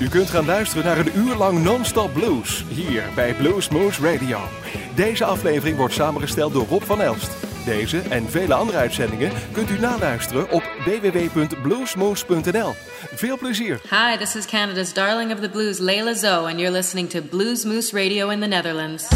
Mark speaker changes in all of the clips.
Speaker 1: U kunt gaan luisteren naar een uur lang non-stop blues hier bij Blues Moose Radio. Deze aflevering wordt samengesteld door Rob van Elst. Deze en vele andere uitzendingen kunt u naluisteren op www.bluesmoose.nl. Veel plezier.
Speaker 2: Hi, this is Canada's darling of the blues, Leila Zoe, and you're listening to Blues Moose Radio in the Netherlands.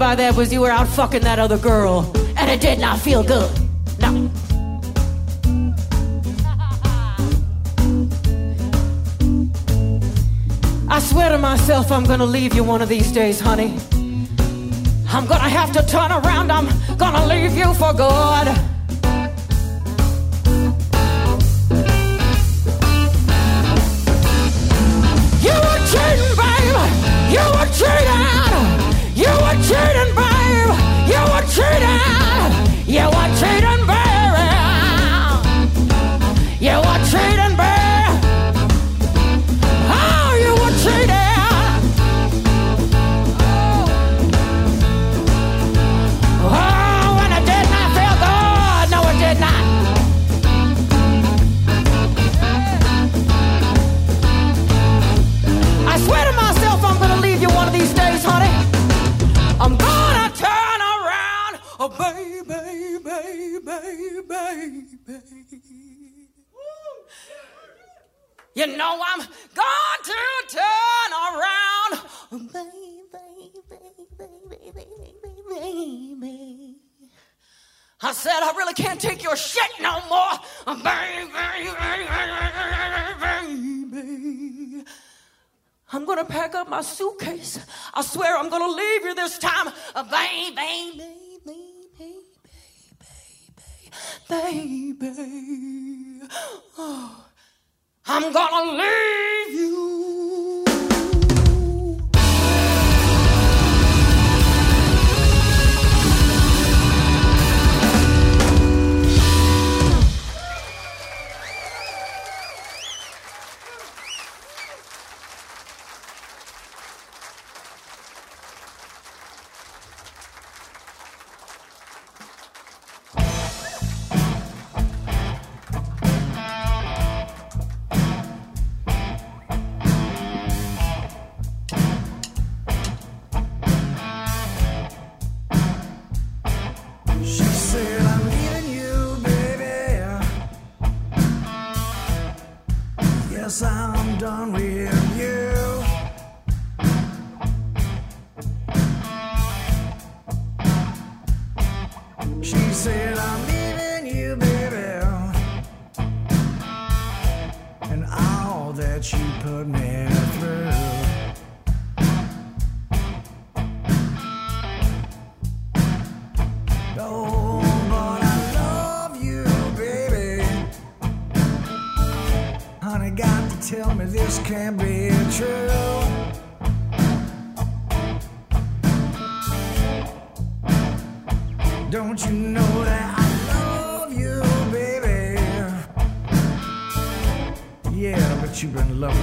Speaker 2: by that was you were out fucking that other girl, and it did not feel good. No. I swear to myself, I'm gonna leave you one of these days, honey. I'm gonna have to turn around, I'm gonna leave you for good. I'm gonna pack up my suitcase. I swear I'm gonna leave you this time. Baby, baby, baby, baby, baby. Oh, I'm gonna leave you.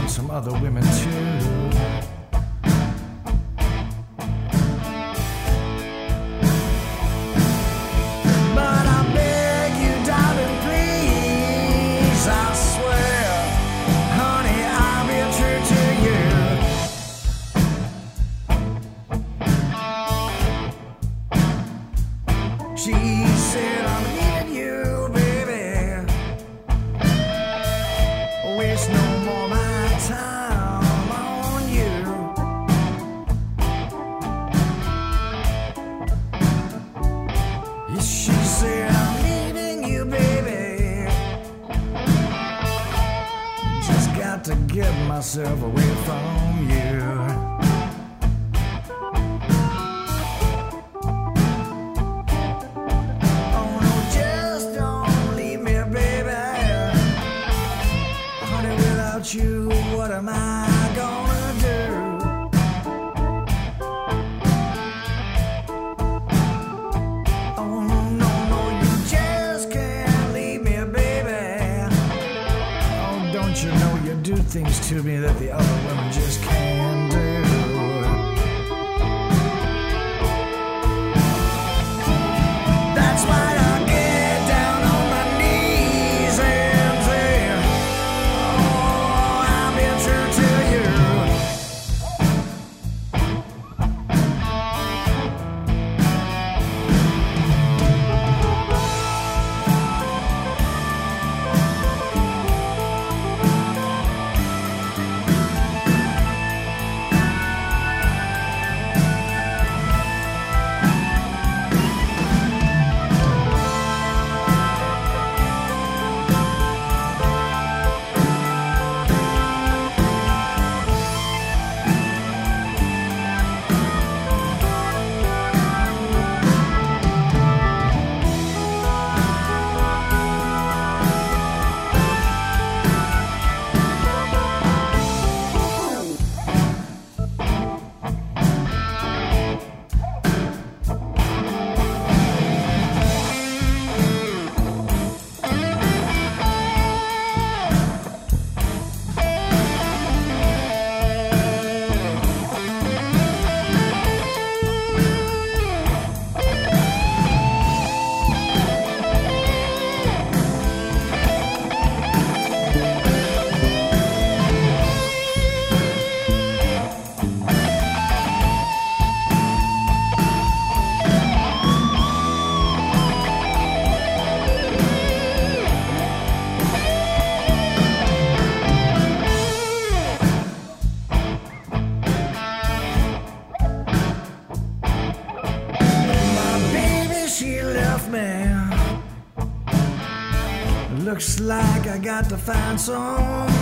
Speaker 3: some other women too. Got to find somebody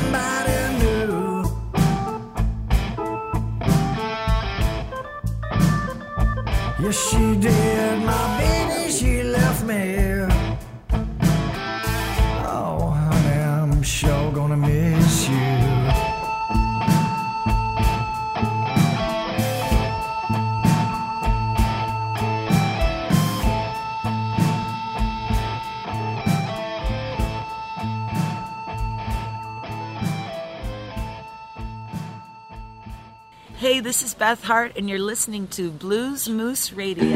Speaker 4: this is Beth Hart, and you're listening to Blues Moose Radio.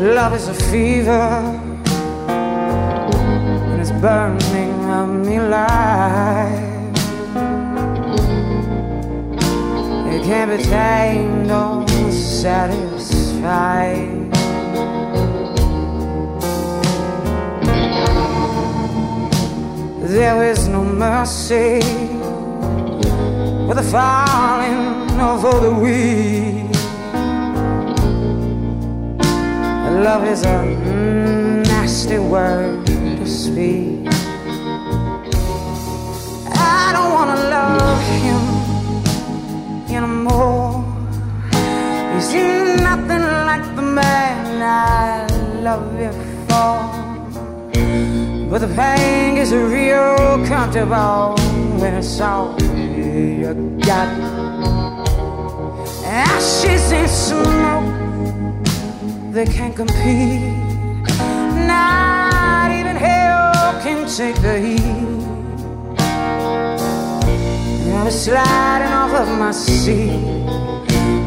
Speaker 5: Love is a fever, Tamed or satisfied. There is no mercy for the falling or for the weak. Love is a nasty word to speak. I don't wanna love him I loved before. But the pain is real comfortable when it's all you got. Ashes and smoke they can't compete. Not even hell can take the heat. I was sliding off of my seat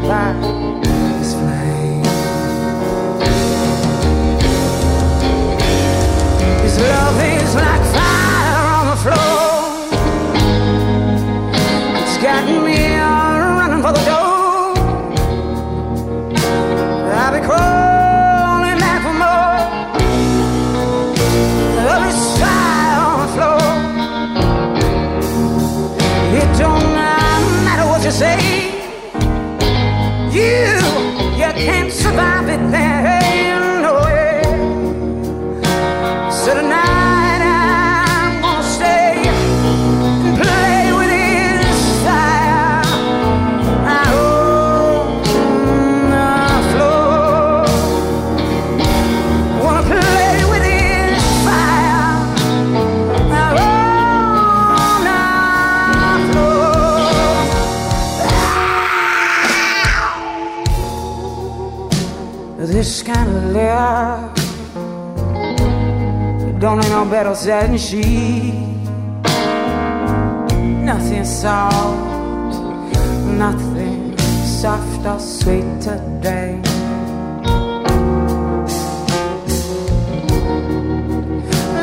Speaker 5: by Love is like fire on the floor. It's got me running for the door. I'll be crawling back for more. Love is fire on the floor. It don't matter what you say. You, you can't survive it. There no better than she. Nothing soft, nothing soft or sweet today.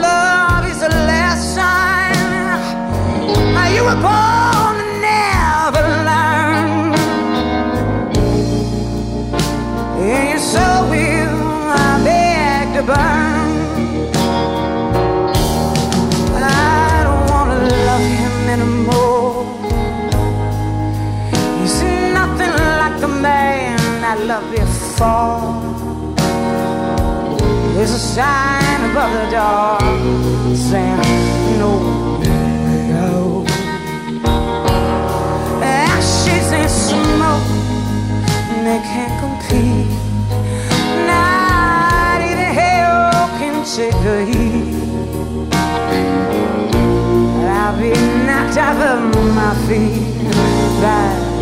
Speaker 5: Love is a lesson Are you were born before. There's a sign above the door saying no, no. Ashes and smoke, and they can't compete. Not even hell can take the heat. I'll be knocked off of my feet by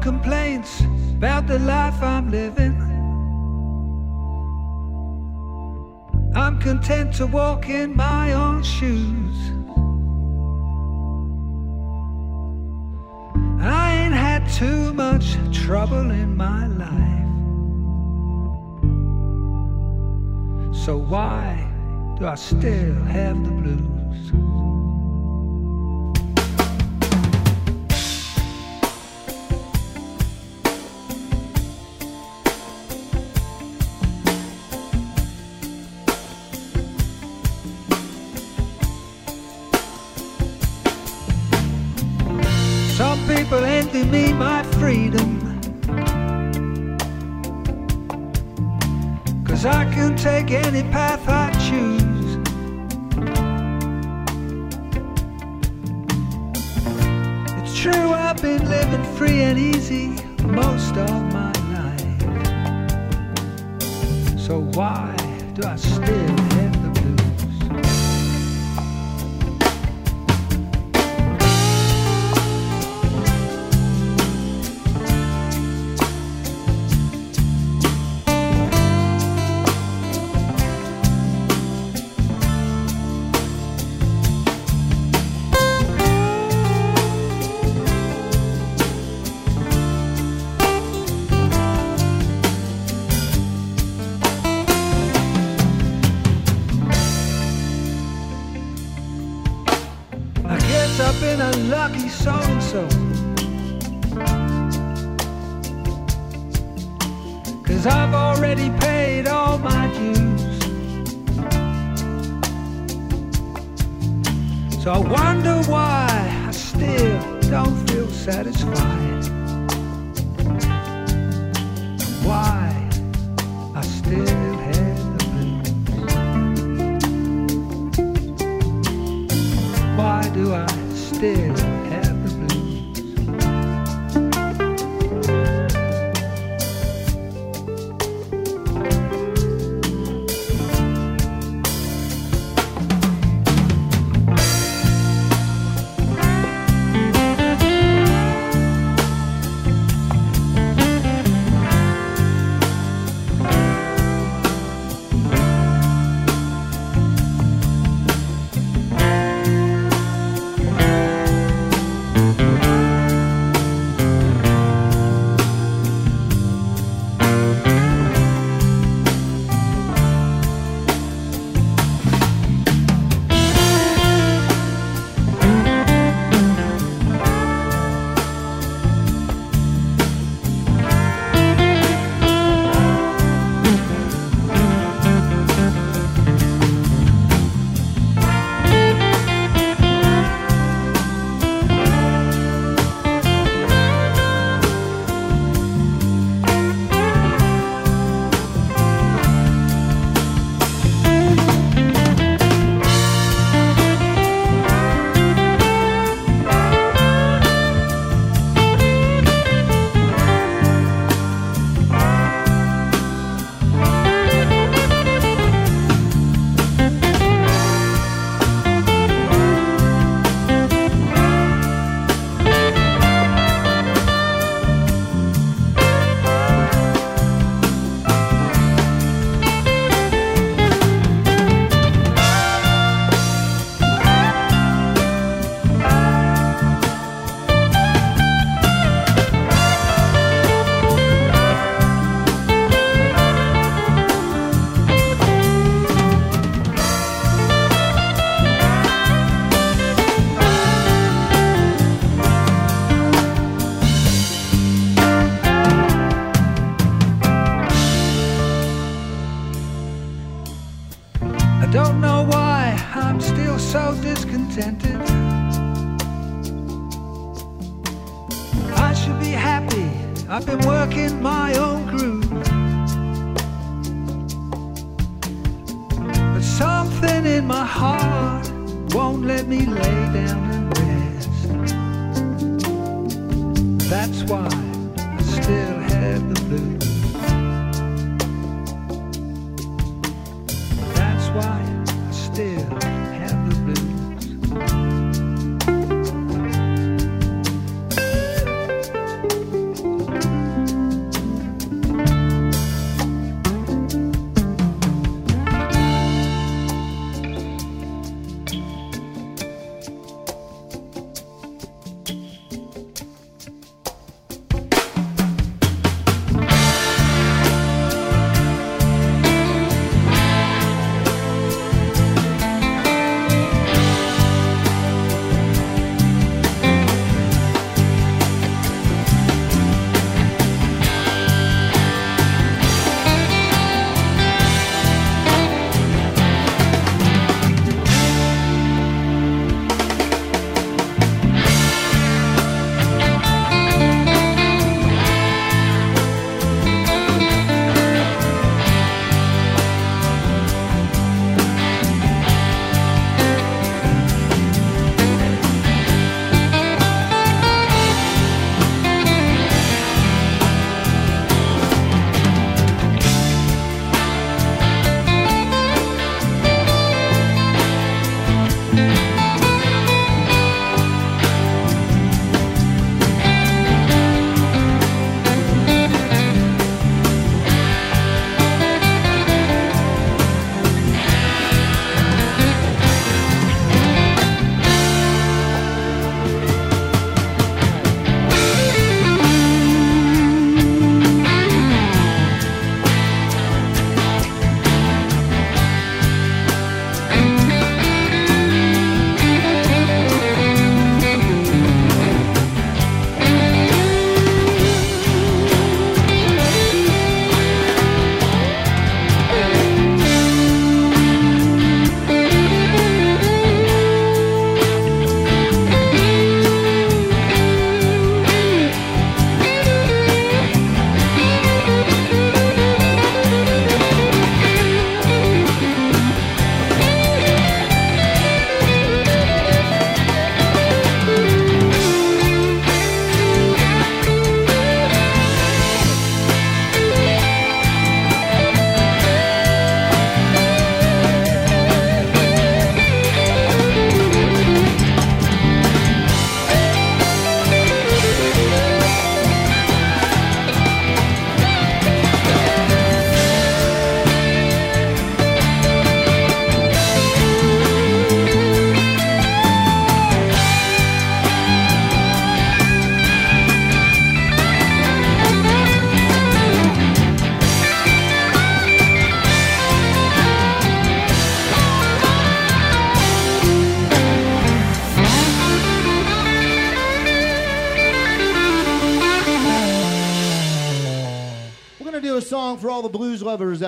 Speaker 6: Complaints about the life I'm living. I'm content to walk in my own shoes. I ain't had too much trouble in my life. So why do I still have the blues? Easy most of my life. So why do I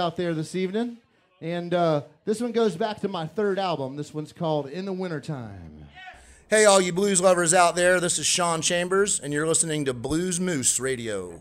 Speaker 7: out there this evening. And uh, this one goes back to my third album. This one's called In the Wintertime.
Speaker 8: Hey, all you blues lovers out there, this is Sean Chambers, and you're listening to Blues Moose Radio.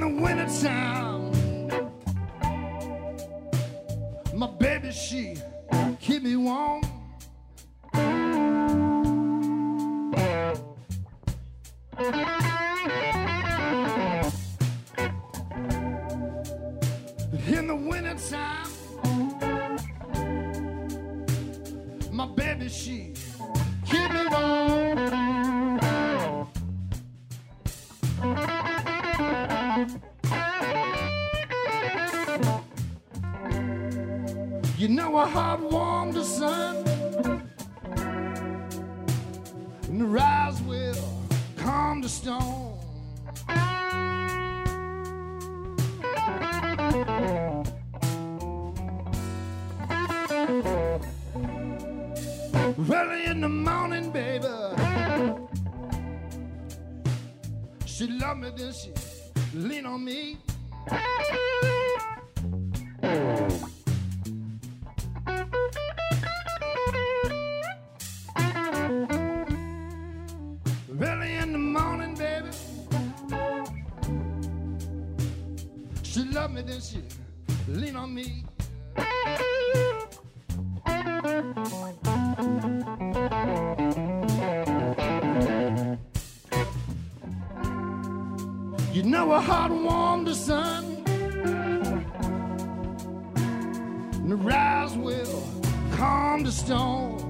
Speaker 9: The wintertime. didn't? heart warmed the sun. And the rise will calm the storm.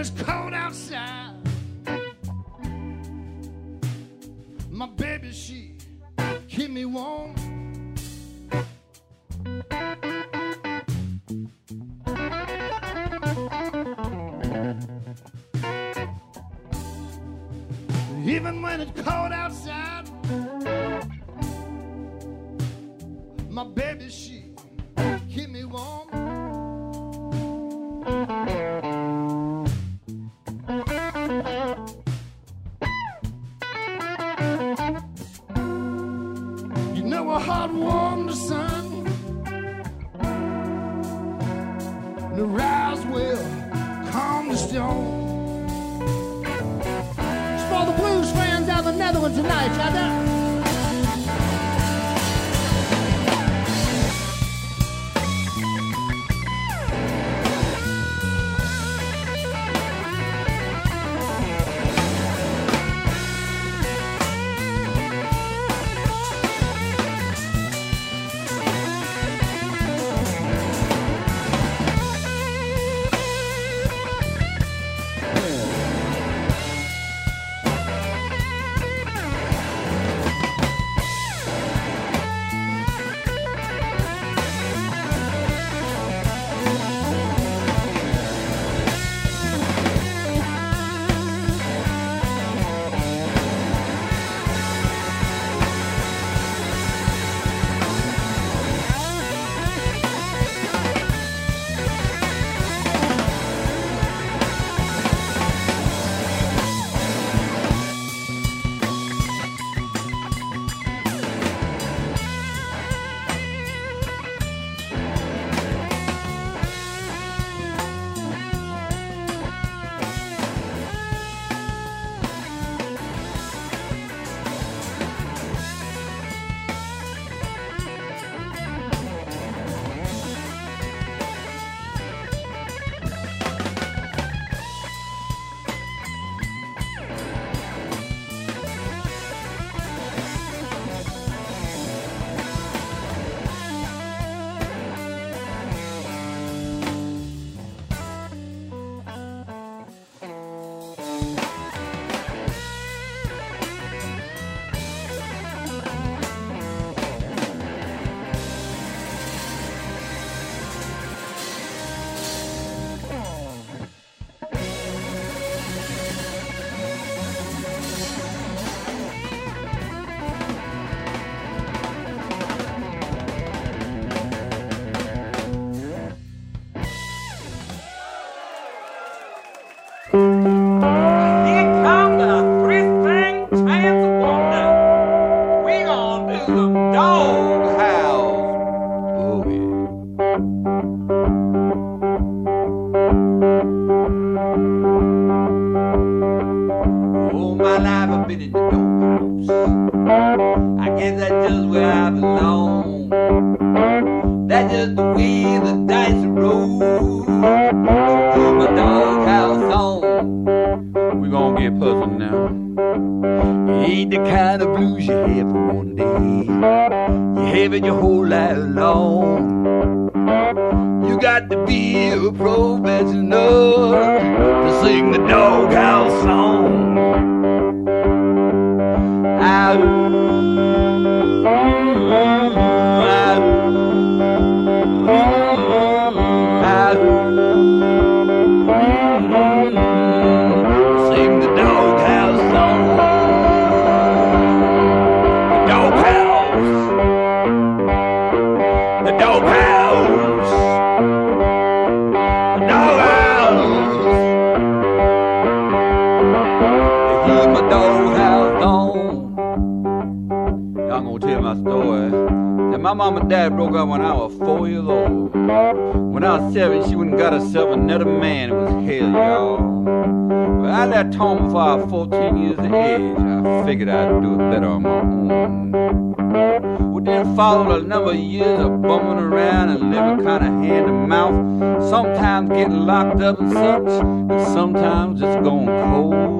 Speaker 9: It's cold outside.
Speaker 10: Ain't the kind of blues you have for one day. You have it your whole life long. You got to be a professional to sing the doghouse song. When I was four years old. When I was seven, she and got herself another man. It was hell, y'all. But I left home before I was 14 years of age. I figured I'd do it better on my own. Well, then followed a number of years of bumming around and living kind of hand to mouth. Sometimes getting locked up and such, and sometimes just going cold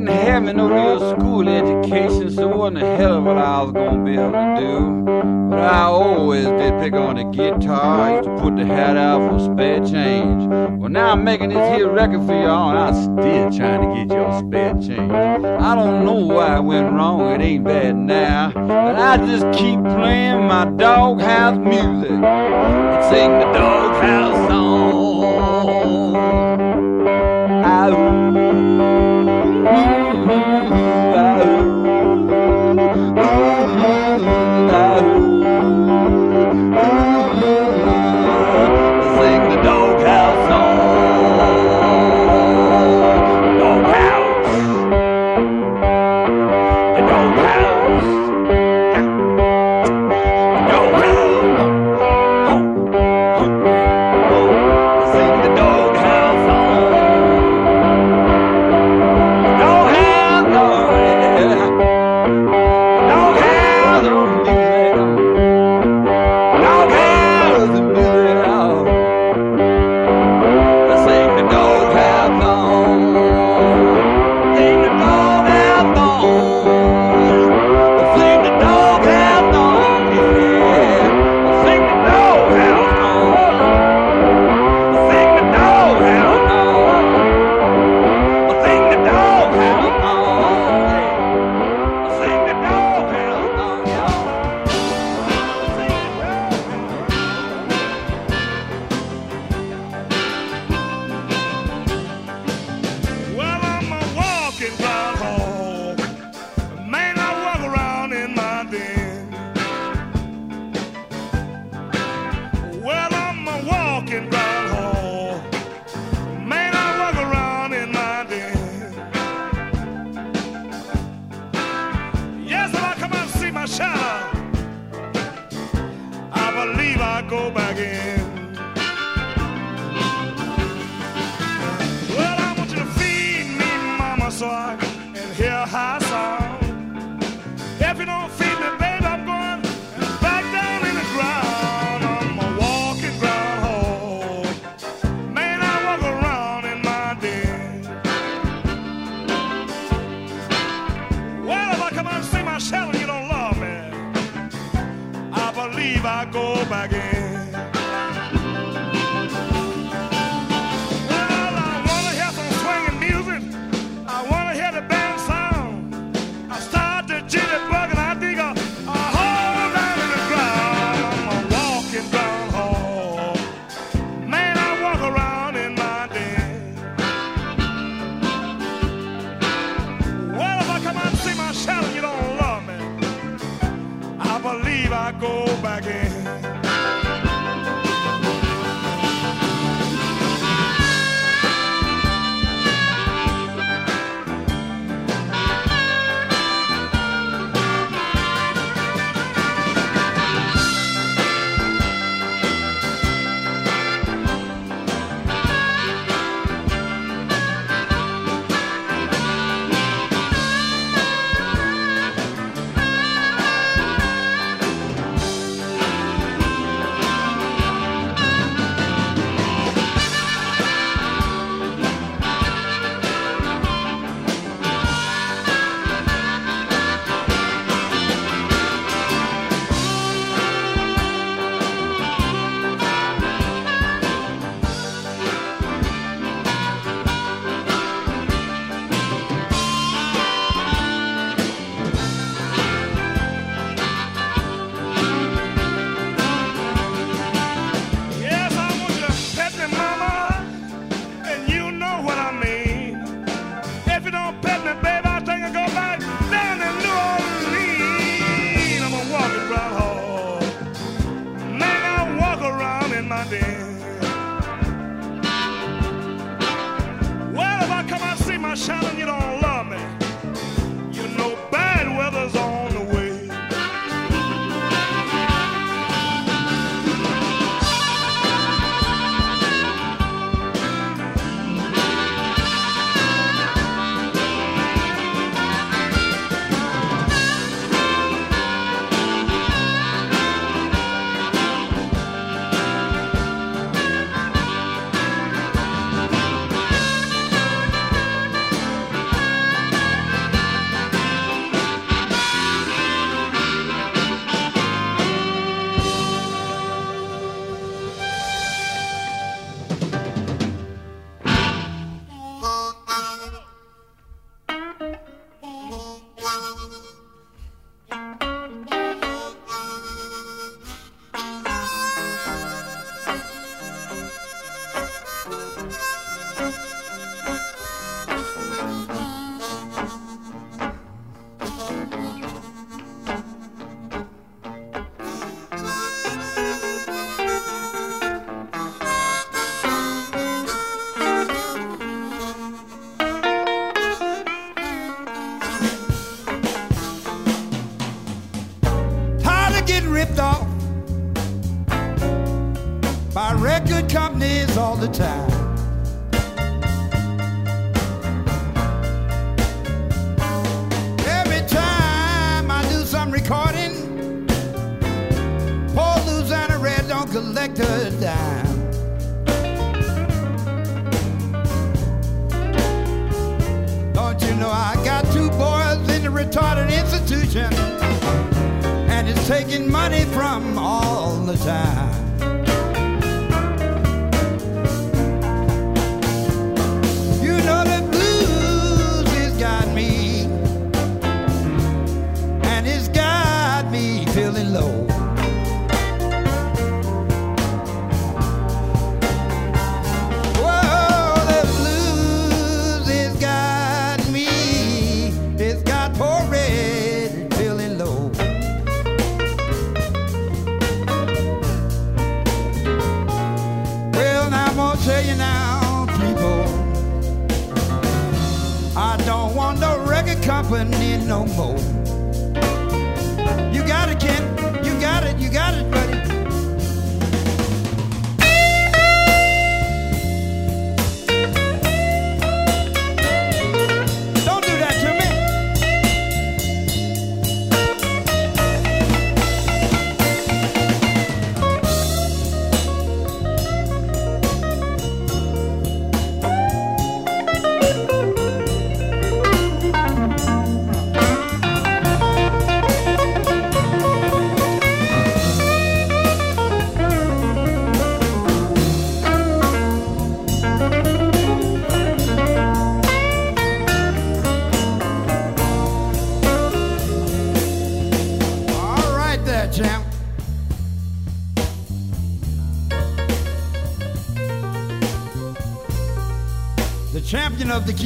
Speaker 10: didn't have no real school education, so what in the hell what I was gonna be able to do? But I always did pick on the guitar, I used to put the hat out for spare change. Well, now I'm making this here record for y'all, and I'm still trying to get your spare change. I don't know why it went wrong, it ain't bad now, but I just keep playing my doghouse music and sing the doghouse song.
Speaker 11: go back in.
Speaker 12: Taking money from all the time. Company no more.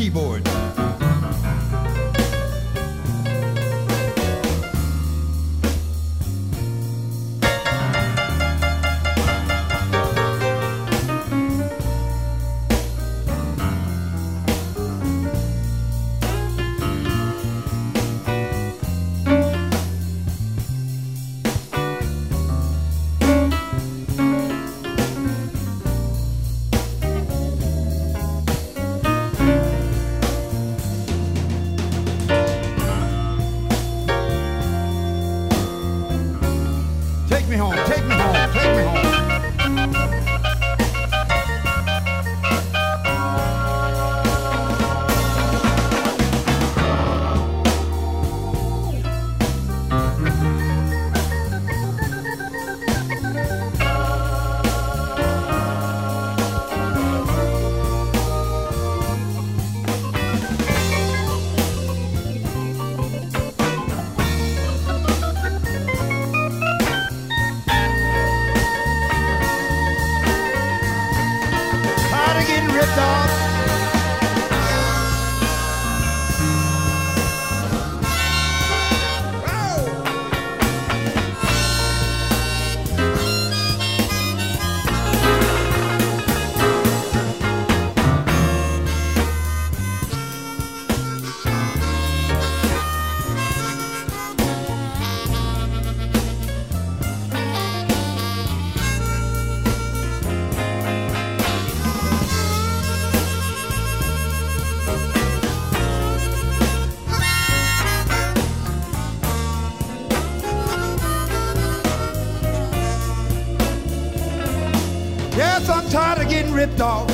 Speaker 12: Keyboard. Ripped off.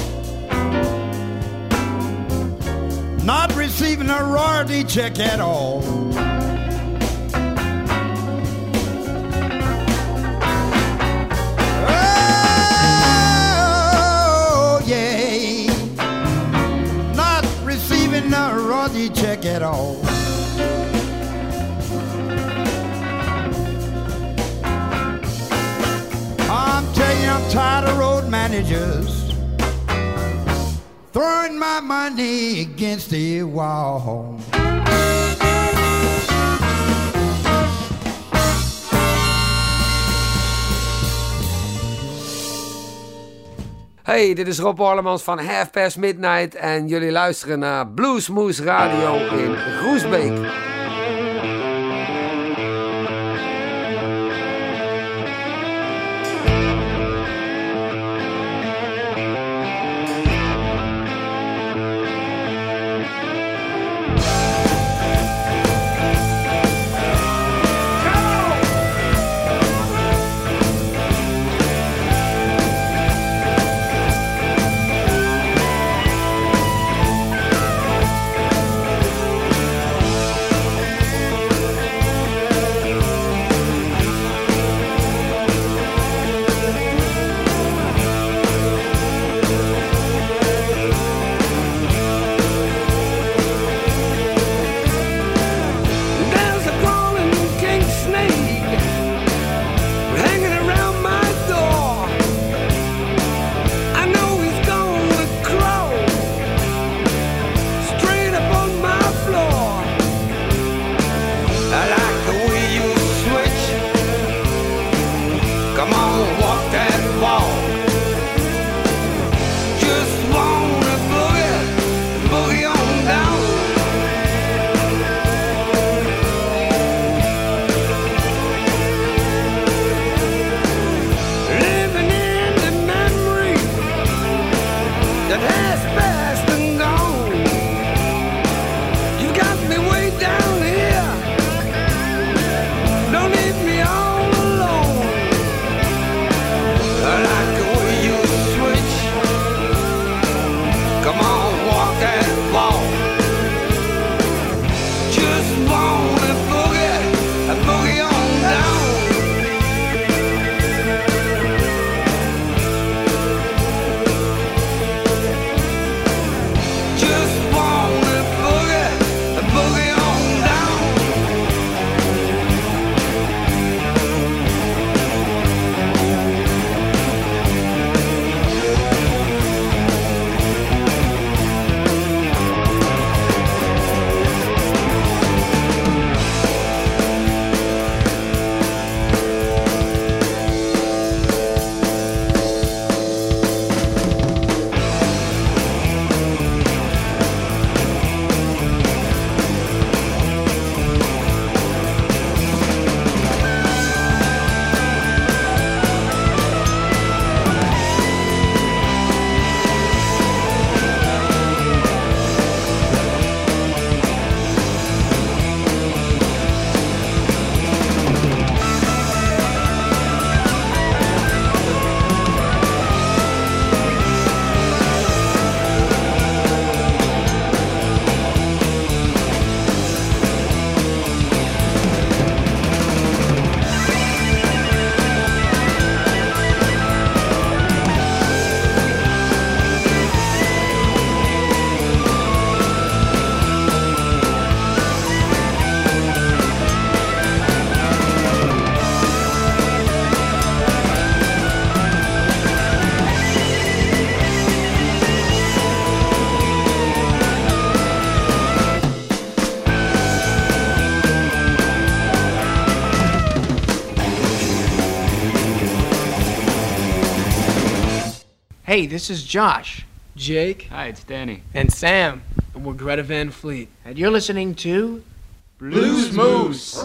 Speaker 12: Not receiving a royalty check at all. Oh, yeah. Not receiving a royalty check at all. I'm telling you, I'm tired of road managers throwing my money against the wall.
Speaker 13: Hey, dit is Rob Orlemans van Half Past Midnight en jullie luisteren naar Bluesmoose Radio in Groesbeek.
Speaker 14: Hey, this is Josh.
Speaker 15: Jake.
Speaker 14: Hi, it's Danny.
Speaker 15: And Sam. And we're Greta Van Fleet.
Speaker 14: And you're listening to
Speaker 15: Blues Moose.